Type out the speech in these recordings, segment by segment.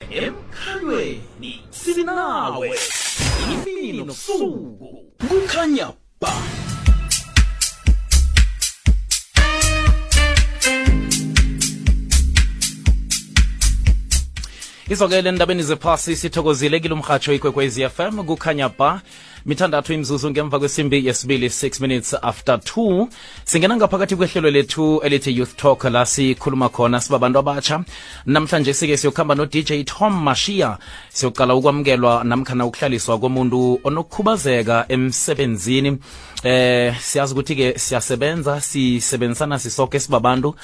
emkhalweni sinawe imini nobusuku kukhanya ba izokele endabeni zephasi sithokozile kilomrhatsho ikwekwezi fm kukhanya ba mithandathu imzuzu ngemva kwesimbi yesibili 6 minutes after 2 singena ngaphakathi kwehlelo lethu elithi youth talk la sikhuluma khona sibabantu abatsha namhlanje sike siyokuhamba no-dj tom mashiya siyoqala ukwamukelwa namkhana ukuhlaliswa komuntu onokukhubazeka emsebenzini eh siyazi ukuthi-ke siyasebenza sisebenzisana sisoke sibabantu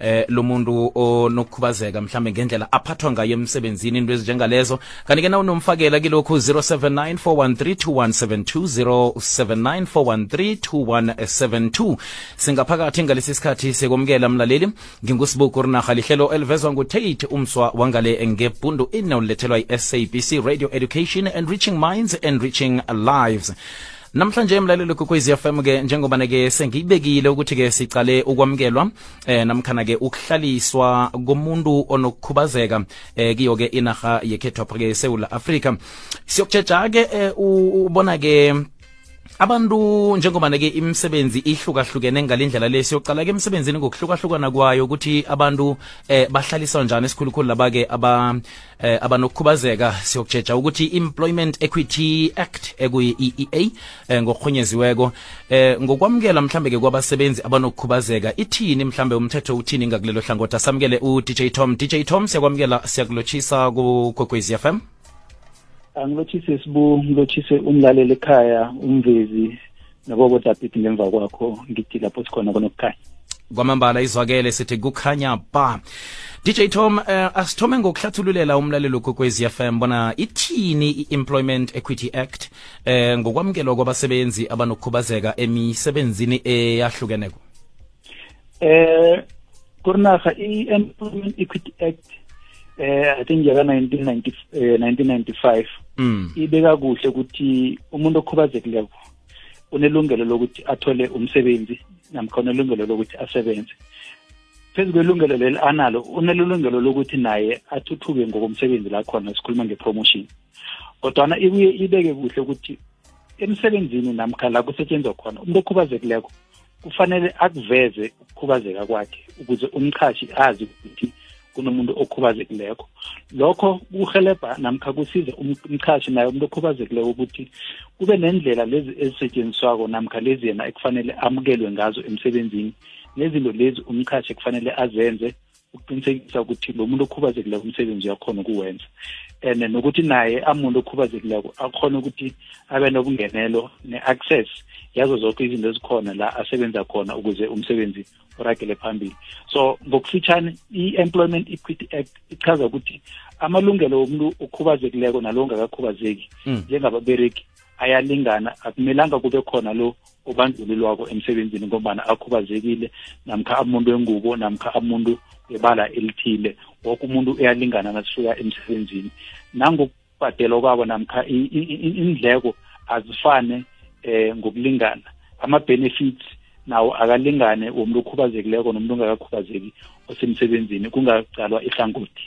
eh lomuntu onokhubazeka mhlambe ngendlela aphathwa ngayo emsebenzini into ezinjengalezo kanti ke na unomfakela kilokhu 0794132172 0794132172 singaphakathi ngalesi sikhathi sekomkela mlaleli ngingusibuku rinaha lihlelo elivezwa ngutate umswa wangale ngebhundu inolulethelwa i-sabc radio education enriching minds enriching lives namhlanje mlaleli kokwez fm ke njengobana ke sengiyibekile ukuthi ke sicale ukwamukelwa eh namkhana ke ukuhlaliswa komuntu onokukhubazeka eh kiyo ke inarha yekhethwapha ke esewula afrika siyokutshetsha ke eh, ubona ke abantu njengobana ke imisebenzi ihlukahlukene ngalindlela le siyocala ke emsebenzini ngokuhlukahlukana kwayo ukuthi abantu eh bahlaliswa njani esikhulukhulu laba ke aba eh abanokukhubazeka siyokujeja ukuthi employment equity act ekuyi-eea eh, ngokurhonyeziweko eh ngokwamukela mhlambe ke kwabasebenzi abanokukhubazeka ithini mhlambe umthetho uthini ngakulelo hlangothi asamukele u-dj tom dj tom siyakwamukela siyakulotshisa kukwekwezi f m angilotshise sibu ngilotshise umlaleli ekhaya umvezi nabobo david ngemva kwakho ngithi lapho sikhona konokukhanya kwamambala izwakele sithi kukhanya ba dj tom uh, asithome ngokuhlathululela umlalelo kokwezi fm bona ithini i-employment equity act um ngokwamukelwa kwabasebenzi abanokukhubazeka emisebenzini eyahlukeneko eh kurinaga i-employment equity act eh i think yaka 1995 eh, mm. ibeka kuhle ukuthi umuntu okhubazekileko unelungelo lokuthi athole umsebenzi namkha unelungelo lokuthi asebenze phezu kwelungelo leli analo unelungelo lokuthi naye athuthuke ngokomsebenzi la khona sikhuluma nge-promotion kodwana ibuye ibeke kuhle ukuthi emsebenzini namkha la kusetshenzwa khona umuntu okhubazekileko kufanele akuveze ukukhubazeka kwakhe ukuze umqhashi azi ukuthi kunomuntu okhubazekileko lokho kuhelebha namkha kusiza um-, umqhashi naye umuntu okhubazekileko ukuthi kube nendlela lezi ezisetshenziswako namkha lezi yena ekufanele amukelwe ngazo emsebenzini nezinto lezi umqhashi ekufanele azenze ukuqinisekisa ukuthi lo muntu okhubazekileko umsebenzi uyakhona ukuwenza and nokuthi naye amuntu okhubazekileko akhona ukuthi abe nobungenelo ne-access yazo zonke izinto ezikhona la asebenza khona ukuze umsebenzi uragele phambili so ngokufitshane i-employment equity act ichaza ukuthi amalungelo womuntu okhubazekileko nalo ongakakhubazeki hmm. njengababereki ayalingana akumelanga kube khona lo obandlulilwako emsebenzini ngombana akhubazekile namkha amuntu wengubo namkha amuntu ebala elithile woke umuntu uyalingana nasisuka emsebenzini nangokubhadelwa kwabo namkha indleko azifane eh ngokulingana ama-benefits nawo akalingane womuntu okhubazekileko nomuntu ongakakhubazeki osemsebenzini kungaqalwa ihlangothi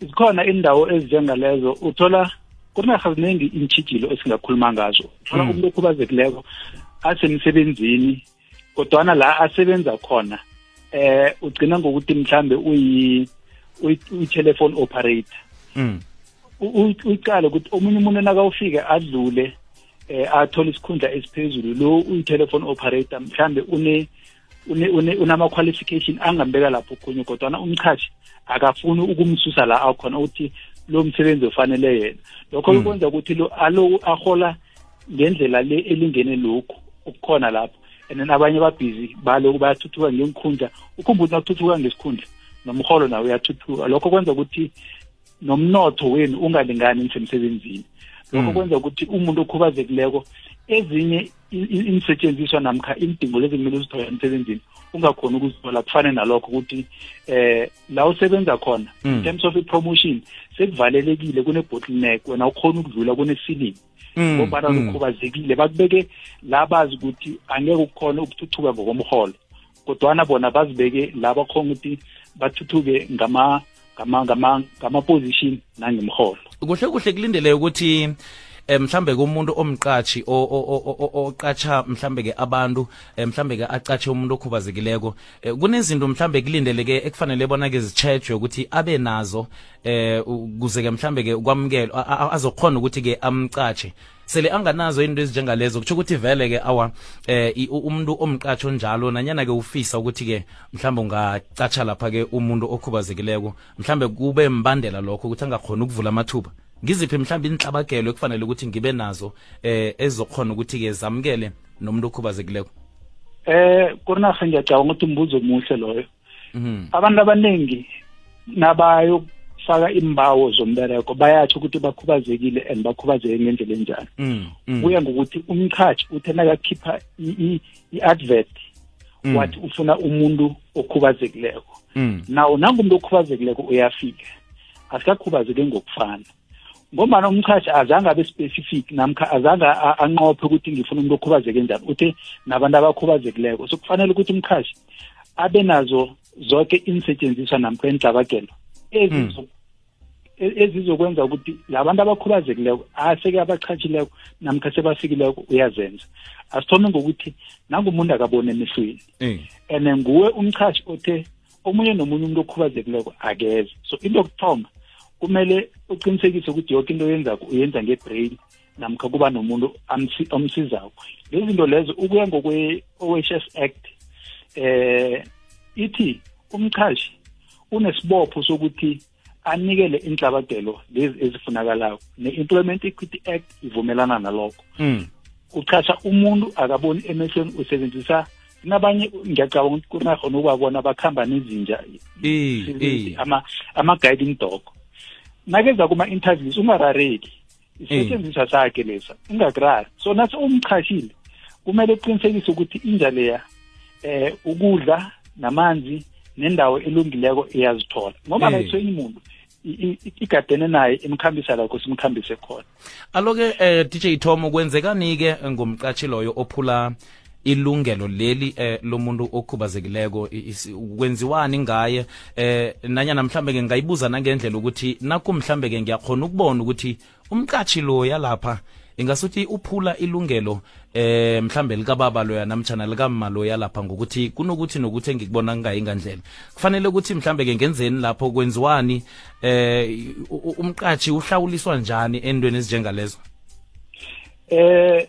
zikhona indawo ezinjengalezo uthola kunarha ziningi iintshijilo esingakhuluma ngazo uthola hmm. umuntu okhubazekileko asemsebenzini kodwana la asebenza khona eh ugcina ngokuthi mhlambe uyi uyi-telephone operator mm. uyiqale ukuthi omunye umuntu nakawufike adlule eh athole isikhundla esiphezulu lo uyi-telephone operator mhlambe une unama-qualification angambeka lapho khunye kodwana umchashi akafuni ukumsusa la akhona ukuthi lo msebenzi ofanele yena lokho hmm. kwenza ukuthi lo alo ahola ngendlela le elingene lokhu ukukhona lapho and then abanye babhizi baloku bayathuthuka ngenkhundla ukhumbula ukuthi nakuthuthuka ngesikhundla nomholo nawo uyathuthuka lokho kwenza ukuthi nomnotho wenu ungalingani nisemsebenzini lokho mm. kwenza ukuthi umuntu okhubazekileko ezinye insetshenziswa namkha iindingo lezi kumele uzithola emsebenzini ungakhona ukuzithola kufane nalokho ukuthi eh la usebenza khona in hmm. terms of i-promotion sekuvalelekile kune-bottleneck wena ukhona ukudlula kune-ceiling hmm. ngombana hmm. lukhubazekile bakubeke la bazi ukuthi angeke ukukhona ukuthuthuka ngokomholo kodwana bona bazibeke la bakhona ukuthi bathuthuke ngama ngama ngama ngama position nangemholo kuhle kuhle kulindeleke ukuthi eh, mhlambe kumuntu omqatshi oqatsha mhlambe ke abantu eh, mhlambe ke aqatshe umuntu okhubazekileko eh, kunezinto mhlambe kulindeleke ekufanele bona ke zitshejwe ukuthi abe nazo eh kuze ke mhlambe ke kwamukelo azokhona ukuthi ke amqatshe sele anganazo into ezinjengalezo kutsho ukuthi vele ke awa eh umuntu omqatsho njalo nanyana ke ufisa ukuthi ke mhlawumbe ungacatsha lapha ke umuntu okhubazekileko mhlawumbe kube mbandela lokho ukuthi angakhona ukuvula amathuba ngiziphi mhlawumbe inhlabagelo ekufanele ukuthi ngibe nazo eh ezokhona ukuthi ke zamukele nomuntu okhubazekileko eh kurinafa ngiyacabanga ukuthi umbuzo omuhle loyo mhm. abantu abaningi nabayokufaka imbawo zombereko bayatsho ukuthi bakhubazekile and bakhubazeke ngendlela enjani mm, mm. kuya ngokuthi umchathi uthe nakakhipha i-advert mm. wathi ufuna umuntu okhubazekileko nawo nangumuntu okhubazekileko uyafika asikakhubazeke ngokufana ngombana umchashi azange abe specific namkha azange anqophe ukuthi ngifuna umuntu okhubazeke njani uthe nabantu abakhubazekileko so kufanele ukuthi umchashi abe nazo zonke insetshenziswa namkha inhlabagelo hmm. e-, ezizokwenza ukuthi labantu abakhubazekileko aseke abachashileko namkha sebafikileko uyazenza asithome ngokuthi nangumuntu akaboni emehlweni hmm. and nguwe umchashi othe omunye nomunye umuntu okhubazekileko akeze so into yokuthoma kumele uqinisekise ukuthi yoke into yenzako uyenza nge-brain namkha kuba nomuntu omsizako lezi zinto lezo ukuya ngokwe-ohs act eh ithi umqhashi unesibopho sokuthi anikele inhlabadelo lezi ezifunakalayo ne-employment equity act ivumelana nalokho mm. uchacha umuntu akaboni emehlweni usebenzisa nabanye ngiyacabanga ukuthi kunarho nokwakona bakuhamba nezinja ama-guiding dog nakeza kuma-interviews ungarareki isisetshenziswa eh. sakhe lesa ungakurari so nathi umchashile kumele uqinisekise ukuthi inja leya eh ukudla namanzi nendawo elungileko iyazithola ngoba la eh. iswenye umuntu igadene naye imkhambisa lakho simkhambise khona aloke eh DJ Tom kwenzekani ke ngomqatshi loyo ophula ilungelo leli eh, lomuntu okhubazekileko kwenziwani ngaye eh nanyana mhlambe ke ngayibuza nangendlela ukuthi nakho mhlambe ke ngiyakhona ukubona ukuthi umqatshi lo yalapha ingasuthi uphula ilungelo eh mhlambe likababa loya namtshana likamma loya lapha ngokuthi kunokuthi nokuthi engikubona kungayi ngandlela kufanele ukuthi mhlambe ke ngenzeni lapho kwenziwani eh umqatshi uhlawuliswa njani endweni ezinjengalezo eh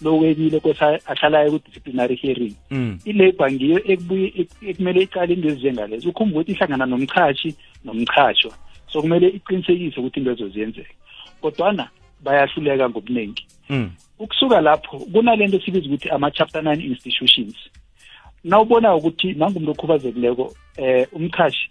lokwebile kose ahlala aye ku-disciplinary hearing mm. i-labour ngiyo ekubuye ekumele iqale into ezinjengalezo ukhumbuka ukuthi ihlangana nomchashi nomchashwa so kumele iqinisekise ukuthi into ezo ziyenzeka kodwana bayahluleka ngobuningi mm. ukusuka lapho kunale nto sibiza ukuthi ama-chapter nine institutions nawubona ukuthi nangumuntu okhubazekileko um eh, umchashi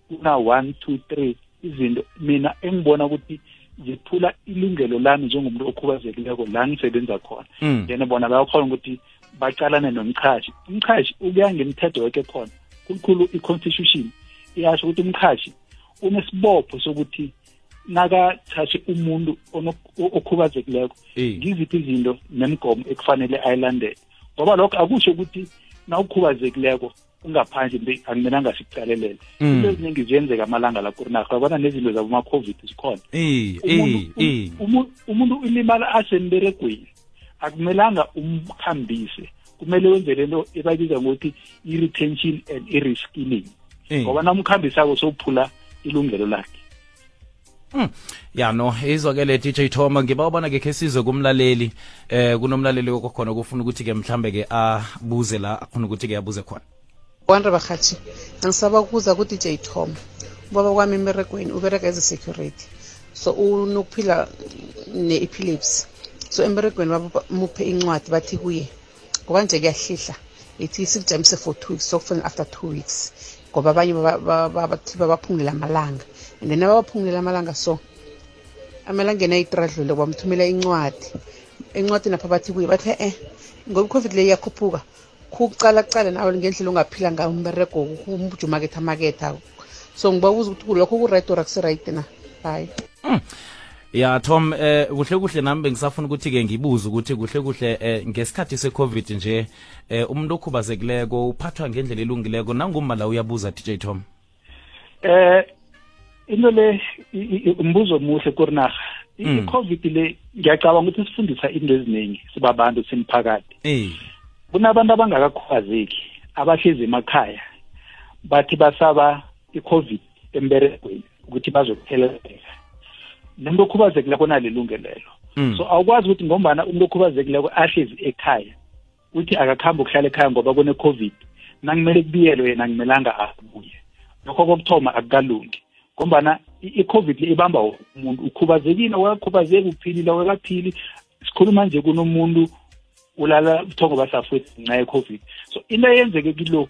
kuna one two three izinto mina engibona ukuthi ziphula ilungelo lami njengomuntu okhubazekileko la ngisebenza khona mm. then bona bayakhona ukuthi baqalane nomqhashi umqhashi ukuya ngemthetho weke khona khulukhulu i-constitution iyasho ukuthi umqhashi unesibopho sokuthi nakathathe umuntu okhubazekileko ngiziphi izinto nemigomo ekufanele ayilandele ngoba lokho akusho ukuthi nawukhubazekileko ungaphandle into angimelanga siqalelele mm. into eziningi ziyenzeka amalanga la kurinarha yabona nezinto zaboma-covid zikhona umuntu ulimala asemberegweni akumelanga umkhambise kumele wenze le nto ebabiza ngokuthi i-retention and i-reskilling ngoba namkhambisako sowuphula ilungelo lakhe Hmm. ya no izwakele DJ Thoma ngiba ubona ke khesize kumlaleli eh kunomlaleli okhona ukufuna ukuthi ke mhlambe ke abuze la akhona ukuthi ke abuze khona Wanda bakhathi angisaba ukuza ku DJ Thoma ubaba kwami emerekweni ubereka as a security so unokuphila ne-epilepsy so emberegweni bamuphe incwadi bathi kuye kwanje kuyahlihla ithi sikujamise for two weeks sokufanele after two weeks ngoba abanye bathi babaphungulela amalanga and then ababaphungulela amalanga so amele angena itradlule bamthumela incwadi encwadi napha bathi kuye bathe eh ngoba i-covid le iyakhuphuka khukucala kucala nawe ngendlela ongaphila ngayo umberego umbuja umaketha maketha so ngiba ubuza ukuthi kulokho kuryt or akusirayidi na hayi hmm. ya Tom eh kuhle kuhle nami bengisafuna ukuthi ke ngibuze ukuthi kuhle kuhle eh ngesikhathi secovid nje eh umuntu okhubazekileko uphathwa ngendlela elungileko nangumba la uyabuza DJ Tom eh into le umbuzo omuhle kurinaga mm. i-covid le ngiyacabanga ukuthi sifundisa into eziningi sibabantu simphakathi eh. kunabantu abangakakhubazeki abahlezi emakhaya bathi basaba i-covid emberegweni ukuthi bazokutheleleka nomuntu okhubazekileko nalilungelelo mm. so awukwazi ukuthi ngombana umuntu okhubazekileko ahlezi ekhaya uthi akakuhambi ukuhlala ekhaya ngoba kune-covid nangimele kubiyelwe yena ngimelanga abuye lokho kokuthoma akukalungi ngombana i-covid le ibamba umuntu ukhubazekile wekakhubazeki uphilile wekaphili sikhuluma nje kunomuntu ulala ubuthongo basafwethu ngenxa ye-covid so into eyenzeke kilo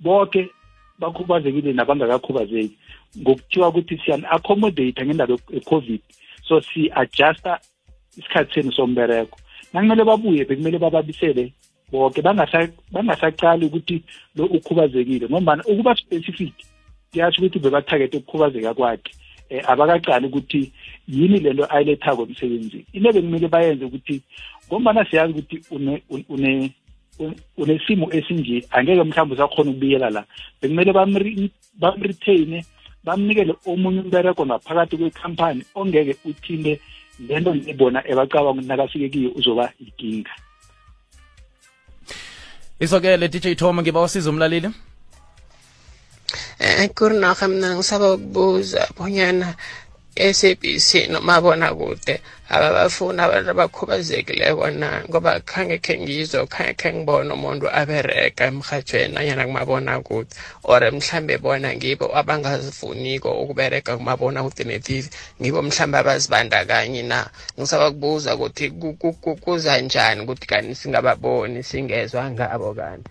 bonke bakhubazekile nabangakakhubazeki ngokuthiwa ukuthi siyan-accommodate ngendaba ye-covid so si-adjusta isikhathi senu sombereko nakumele babuye bekumele bababisele bonke bangasaqali ukuthi lo ukhubazekile ngombana ukuba specific kuyasho ukuthi bebathakethe ukukhubazeka kwakhe um abakaqali ukuthi yini le nto ayilethako emsebenzini into bekumele bayenze ukuthi ngombana siyazi ukuthi unesimo esinje angeke mhlawumbe usakhona ukubiyela la bekumele bamretaine bamnikele omunye umbereko ngaphakathi kwekhampani ongeke uthinte lento nebona ebacabanga ukuthi nakafike kiyo uzoba yikinga isokele dj tom ngiba usiza umlaleli Eh, kurna xam na sababu bonyana SABC nomabonakude ababafuni abakhubazekileko na ngoba khange khengizwe khange khengibona umuntu abereka emrhatshweni nanyana kumabonakude or mhlambe bona ngibo abangazifuniko ukubereka kumabonakude nethize ngibo mhlambe abazibandakanyi na ngisaba kubuza ukuthi kuza njani ukuthi kanti singababoni singezwa ngabo kanti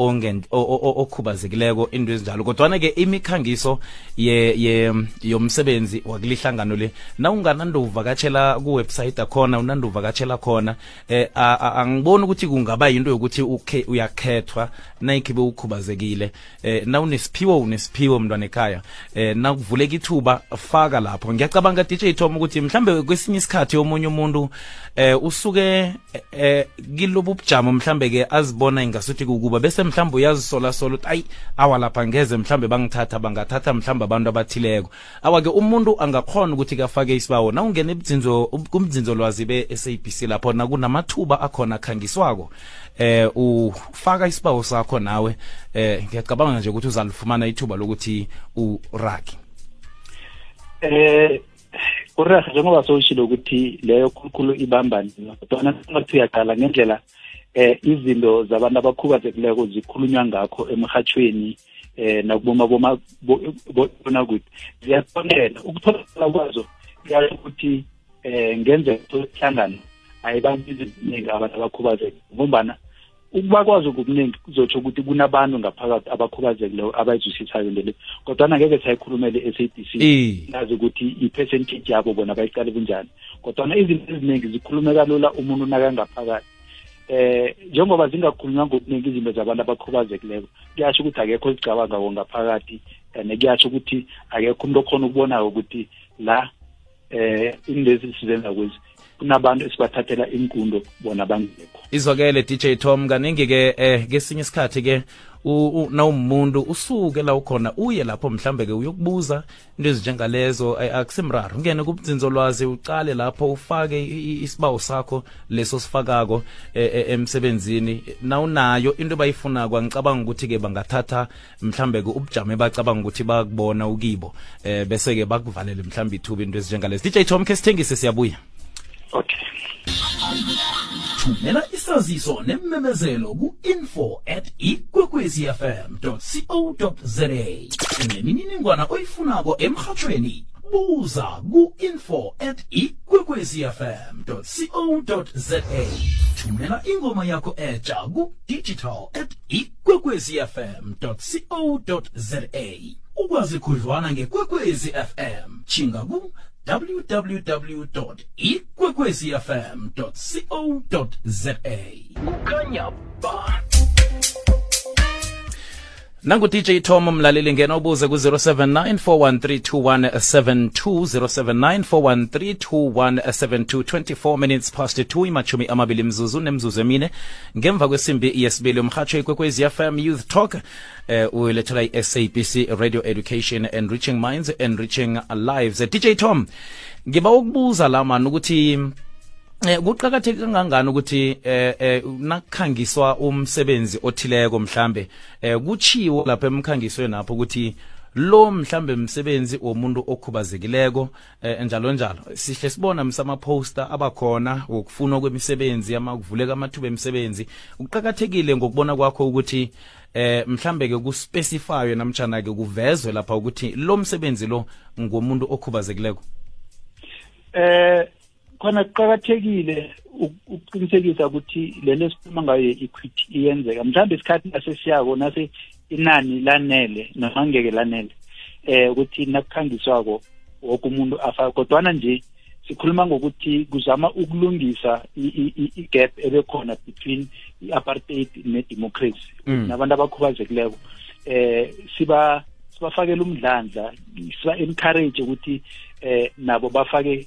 okhubazekileko into ezinjalo kodwana-ke imikhangiso yomsebenzi wakulihlangano le na unganando uvakatshela kuwebsayithi akhona unando uvakatshela khona eh angiboni ukuthi kungaba yinto yokuthi uyakhethwa nayikhibe ukhubazekile eh na unesiphiwo unesiphiwo mntwana ekhaya eh nakuvuleka ithuba faka lapho ngiyacabanga dj thoma ukuthi mhlambe kwesinye isikhathi omunye umuntu eh usuke eh kilobu bujamo mhlambe ke azibona ingasuthi kukuba bese mhlambe uyazisola sola ukuthi ayi awa lapha ngeze mhlambe bangithatha bangathatha mhlambe abantu abathileko awa ke umuntu angakhona ukuthi kafake isibawo na ungena ebudzinzo kumdzinzo lwazi be SABC lapho na kunamathuba akhona khangiswako eh ufaka isibawo sakho nawe eh ngiyacabanga nje ukuthi uzalifumana ithuba lokuthi uraki eh kurerhe njengoba sowushilo ukuthi leyo khulukhulu ibamba nina kodwana singathi uyaqala ngendlela eh izinto zabantu abakhubazekileko zikhulunywa ngakho emhathweni eh nakuboma boma bona kuthi ziyatholela ukuthola kwazo kuyasho ukuthi eh ngenze ukuhlangana ayibantu izinto abantu abakhubazekile ngombana ukuba kwazi ngobuningi kuzotsho ukuthi kunabantu ngaphakathi abakhubazekileyo abayizwisisayo lele kodwana ngeke sayikhulumele i-sabc nazi ukuthi i-percentage yabo bona bayiqale kunjani kodwana izinto eziningi zikhulumeka lula umuntu nakangaphakathi eh njengoba zingakhulunywa ngokuningi izinto zabantu abakhubazekileko kuyasho ukuthi akekho zicabangako ngaphakathi and kuyasho ukuthi akekho umuntu okhona ukubonayo ukuthi la eh indezi sizenza kwezi kunabantu esibathathela inkundo bona bangekho izwakele DJ Tom kaningi ke eh kesinye isikhathi ke nawumuntu usuke la ukhona uye lapho mhlambe ke uyokubuza into ezinjengalezo akusimraro ungene kubudzinzolwazi uqale lapho ufake isibawu sakho leso sifakako e, e, emsebenzini nawunayo into bayifunako angicabanga ukuthi ke bangathatha mhlambe ke ubujame bacabanga ukuthi bakubona ukibo eh bese ke bakuvalele mhlambe ithuba into ezinjengalezi DJ Tom ke sithengise siyabuya okay thumela isaziso nemmemezelo ku-info at ikwekwezfm.co.za nemininingwana oyifunako emhatshweni buza ku-info at ikwekwezfm.co.za thumela ingoma yakho etsha ku-digital at kwekwezi fm co za ukwazi khudlwana ngekwekwezi fm chinga ku www ikwekwezi fm co za kukhanya ba nangu dj tom mlaleli ngena ubuze ku-079 413 24 minutes past 2 imachumi amabili mzuzu nemzuzu emine ngemva kwesimbi yesibili umhatsho ikwekwezi fm youth talk eh ulethelwa i-sabc radio education enriching minds enriching lives eh, dj tom ngiba ukubuza la mani ukuthi Eh kuqhakatheke kangangani ukuthi eh, eh nakukhangiswa umsebenzi othileko mhlambe eh kuchiwo lapha emkhangisweni lapho ukuthi lo mhlambe umsebenzi womuntu okhubazekileko eh, njalo njalo sihle sibona msama poster abakhona wokufuna kwemisebenzi yama kuvuleka amathuba emisebenzi uqhakathekile ngokubona kwakho ukuthi eh mhlambe ke kuspecifywe namtjana ke kuvezwe lapha ukuthi lo msebenzi lo ngomuntu okhubazekileko eh khona kuqakathekile ukuqinisekisa ukuthi lento esikhuluma ngayo ye-equity iyenzeka mhlawumbe isikhathi nasesiyako nase inani lanele noma ngeke lanele eh ukuthi nakukhangiswako woke umuntu afa kodwana nje sikhuluma ngokuthi kuzama ukulungisa i-gap ebekhona between i-apartheid ne-democracy mm. nabantu abakhubazekileko eh siba sibafakela umdlandla siba encourage ukuthi eh nabo bafake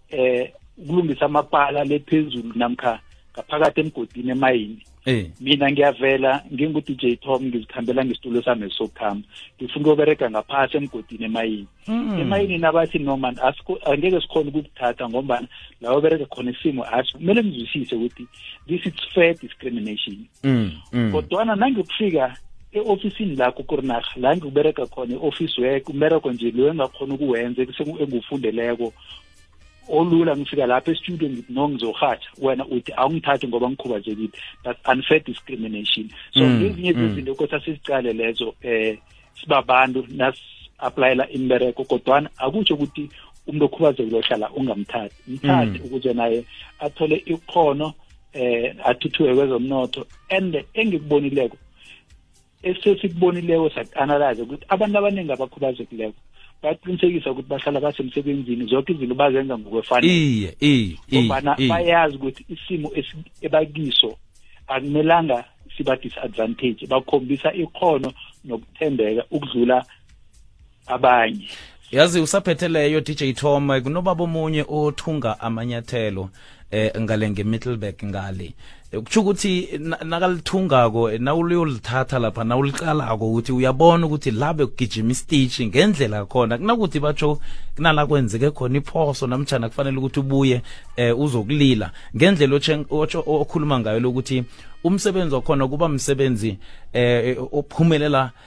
eh ukulungisa amapala lephezulu namkha ngaphakathi emgodini emayini eh. mina ngiyavela ngingu-dj tom ngizikhambela ngesitulo sami sokuhamba ngifuna ukuyoberega ngaphasi emgodini emayini emayini nabathi noma angeke sikhona ukukuthatha ngombana lawo bereka khona isimo asho kumele ngizwisise ukuthi this is fair discrimination mm, mm. kodwana nangiyokufika e-ofisini lakho kurinaga la ngikubereka khona i-ofisi work umbereko nje loyo engakhona ukuwenza engikufundeleko olula ngifika lapha estudio ngithi no ngizorhatsha wena uthi awungithathi ngoba ngikhubazekile that's unfair discrimination so mm, ngezinye mm. zezinto ukuthi asizicale lezo um sibabantu nas-aplayela imbereko kodwana akutsho ukuthi umuntu okhubazekile ohlala ungamthathi mthathi mm. ukuze naye athole ikhono eh athuthuke kwezomnotho and engikubonileko esesikubonileko saku-analyze ukuthi abantu abaningi abakhubazekileko baqinisekisa ukuthi bahlala basemsebenzini zonke izinto bazenza ngokwefanele ngombana bayazi ukuthi isimo ebakiso akumelanga siba-disadvantage bakhombisa ikhono nokuthembeka ukudlula abanye yazi usaphethe leyo dj thoma kunobaba omunye othunga amanyathelo eh ngale ngemiddleburg ngale kutsho ukuthi nakalithungako nawuliyolithatha lapha nawuliqalako ukuthi uyabona ukuthi la bekugijima istage ngendlela khona kunakuthi batsho kunala kwenzeke khona iphoso namtshana kufanele ukuthi ubuye um uzokulila ngendlela otsho okhuluma ngayo lokuthi umsebenzi wakhona kuba msebenzi um ophumelela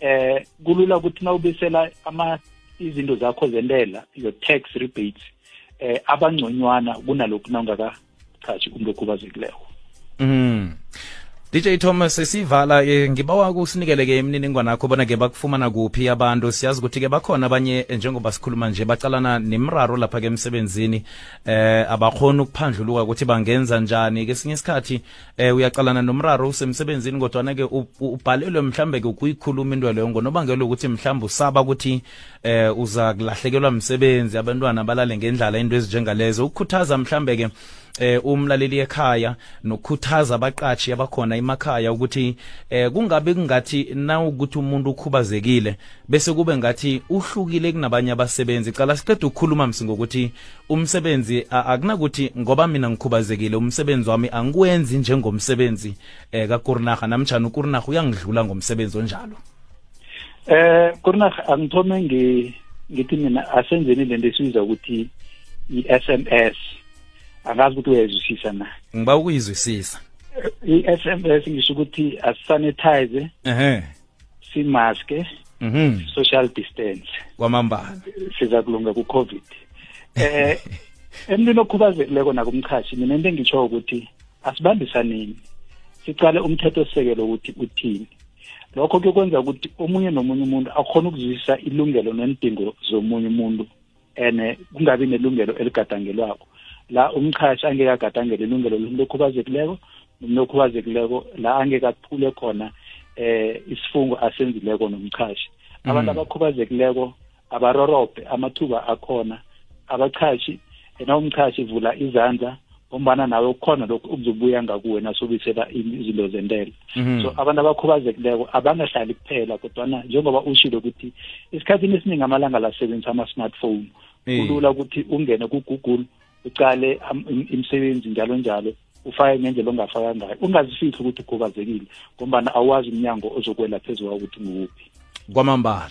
eh kulula ukuthi nawubisela ama izinto zakho zentela your tax rebates eh abangconywana kunalokhu nawungakachathi umuntu okhubazekileko mm DJ Thomas sivala eh, ngibawa ukusinikele ke imininingwane yakho bona ke bakufumana kuphi abantu siyazi ukuthi ke bakhona abanye eh, njengoba sikhuluma nje bacalana nemraro lapha ke emsebenzini eh abakhona ukuphandluluka ukuthi bangenza njani kesinye isikhathi eh uyaqalana nomraro usemsebenzini kodwana ke ubhalelwe mhlambe ke ukuyikhuluma into leyo ngonobangela ukuthi mhlambe usaba ukuthi eh uza kulahlekelwa umsebenzi abantwana balale ngendlala into ezinjengalezo ukukhuthaza mhlambe ke eh umlaleli ekhaya nokukhuthaza abaqatshi abakhona emakhaya ukuthi eh kungabe kungathi na ukuthi umuntu ukhubazekile bese kube ngathi uhlukile kunabanye abasebenzi cala siqeda ukukhuluma msi ngokuthi umsebenzi akunakuthi ngoba mina ngikhubazekile umsebenzi wami angiwenzi njengomsebenzi um eh, kakurinaha namtshana ukurinaha uyangidlula ngomsebenzi onjalo eh kurinaha angithome ngithi mina asenzeni le nto esibiza ukuthi i-s m s angazi ukuthi uyayizwisisa na ngiba ukuyizwisisa i-s m s ngisho ukuthi asisanitize ehe simaske mhm. social distance kwamambala siza kulunga ku-covid eh emntwini okhubazekileko nakumchashi mina into engitsho ukuthi asibambisanini siqale umthetho osisekelo ukuthi uthini lokho kuyokwenza ukuthi omunye nomunye umuntu akhona ukuzwisisa ilungelo nendingo zomunye umuntu and eh, kungabi nelungelo eligadangelwako la umqhashi angeke agadangele ilungelo lomuntu okhubazekileko umuntu okhubazekileko la angeke aphule khona eh isifungo asenzileko nomqhashi mm. abantu abakhubazekileko abarorobhe amathuba akhona abachashi na umchashi vula izandla ngombana nawe ukhona lokhu okuzobuya ngakuwe nasubisela izinto zentela mhm. so abantu abakhubazekileko abangahlali kuphela kodwana njengoba ushilo ukuthi esikhathini esiningi amalanga la sebenzisa ama-smartphone kulula ukuthi ungene kugoogle uqale imisebenzi njalo njalo ufake ngendlela ongafaka ngayo ungazifihli ukuthi ukhubazekile ngombana awazi umnyango ozokwela phezu kwawo ukuthi nguwuphi kwamambala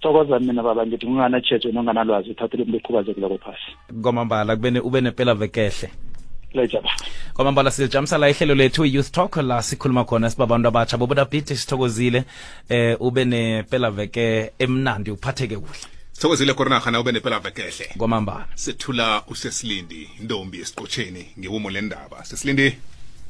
thokoza mina baba ngithi kunganatshetsho nonganalwazi uthathele umuntu ekhubazekileko phasi kwamambala kubene ube nepela vekehle lejaba kwamambala silijamisa la ihlelo lethu youth talk la sikhuluma khona sibabantu abatsha bobuda bhithi sithokozile eh ube nepela veke emnandi uphatheke kuhle sithokozile korinarha na ube nepela vekehle kwamambala sethula usesilindi intombi esiqotsheni ngewumo lendaba sesilindi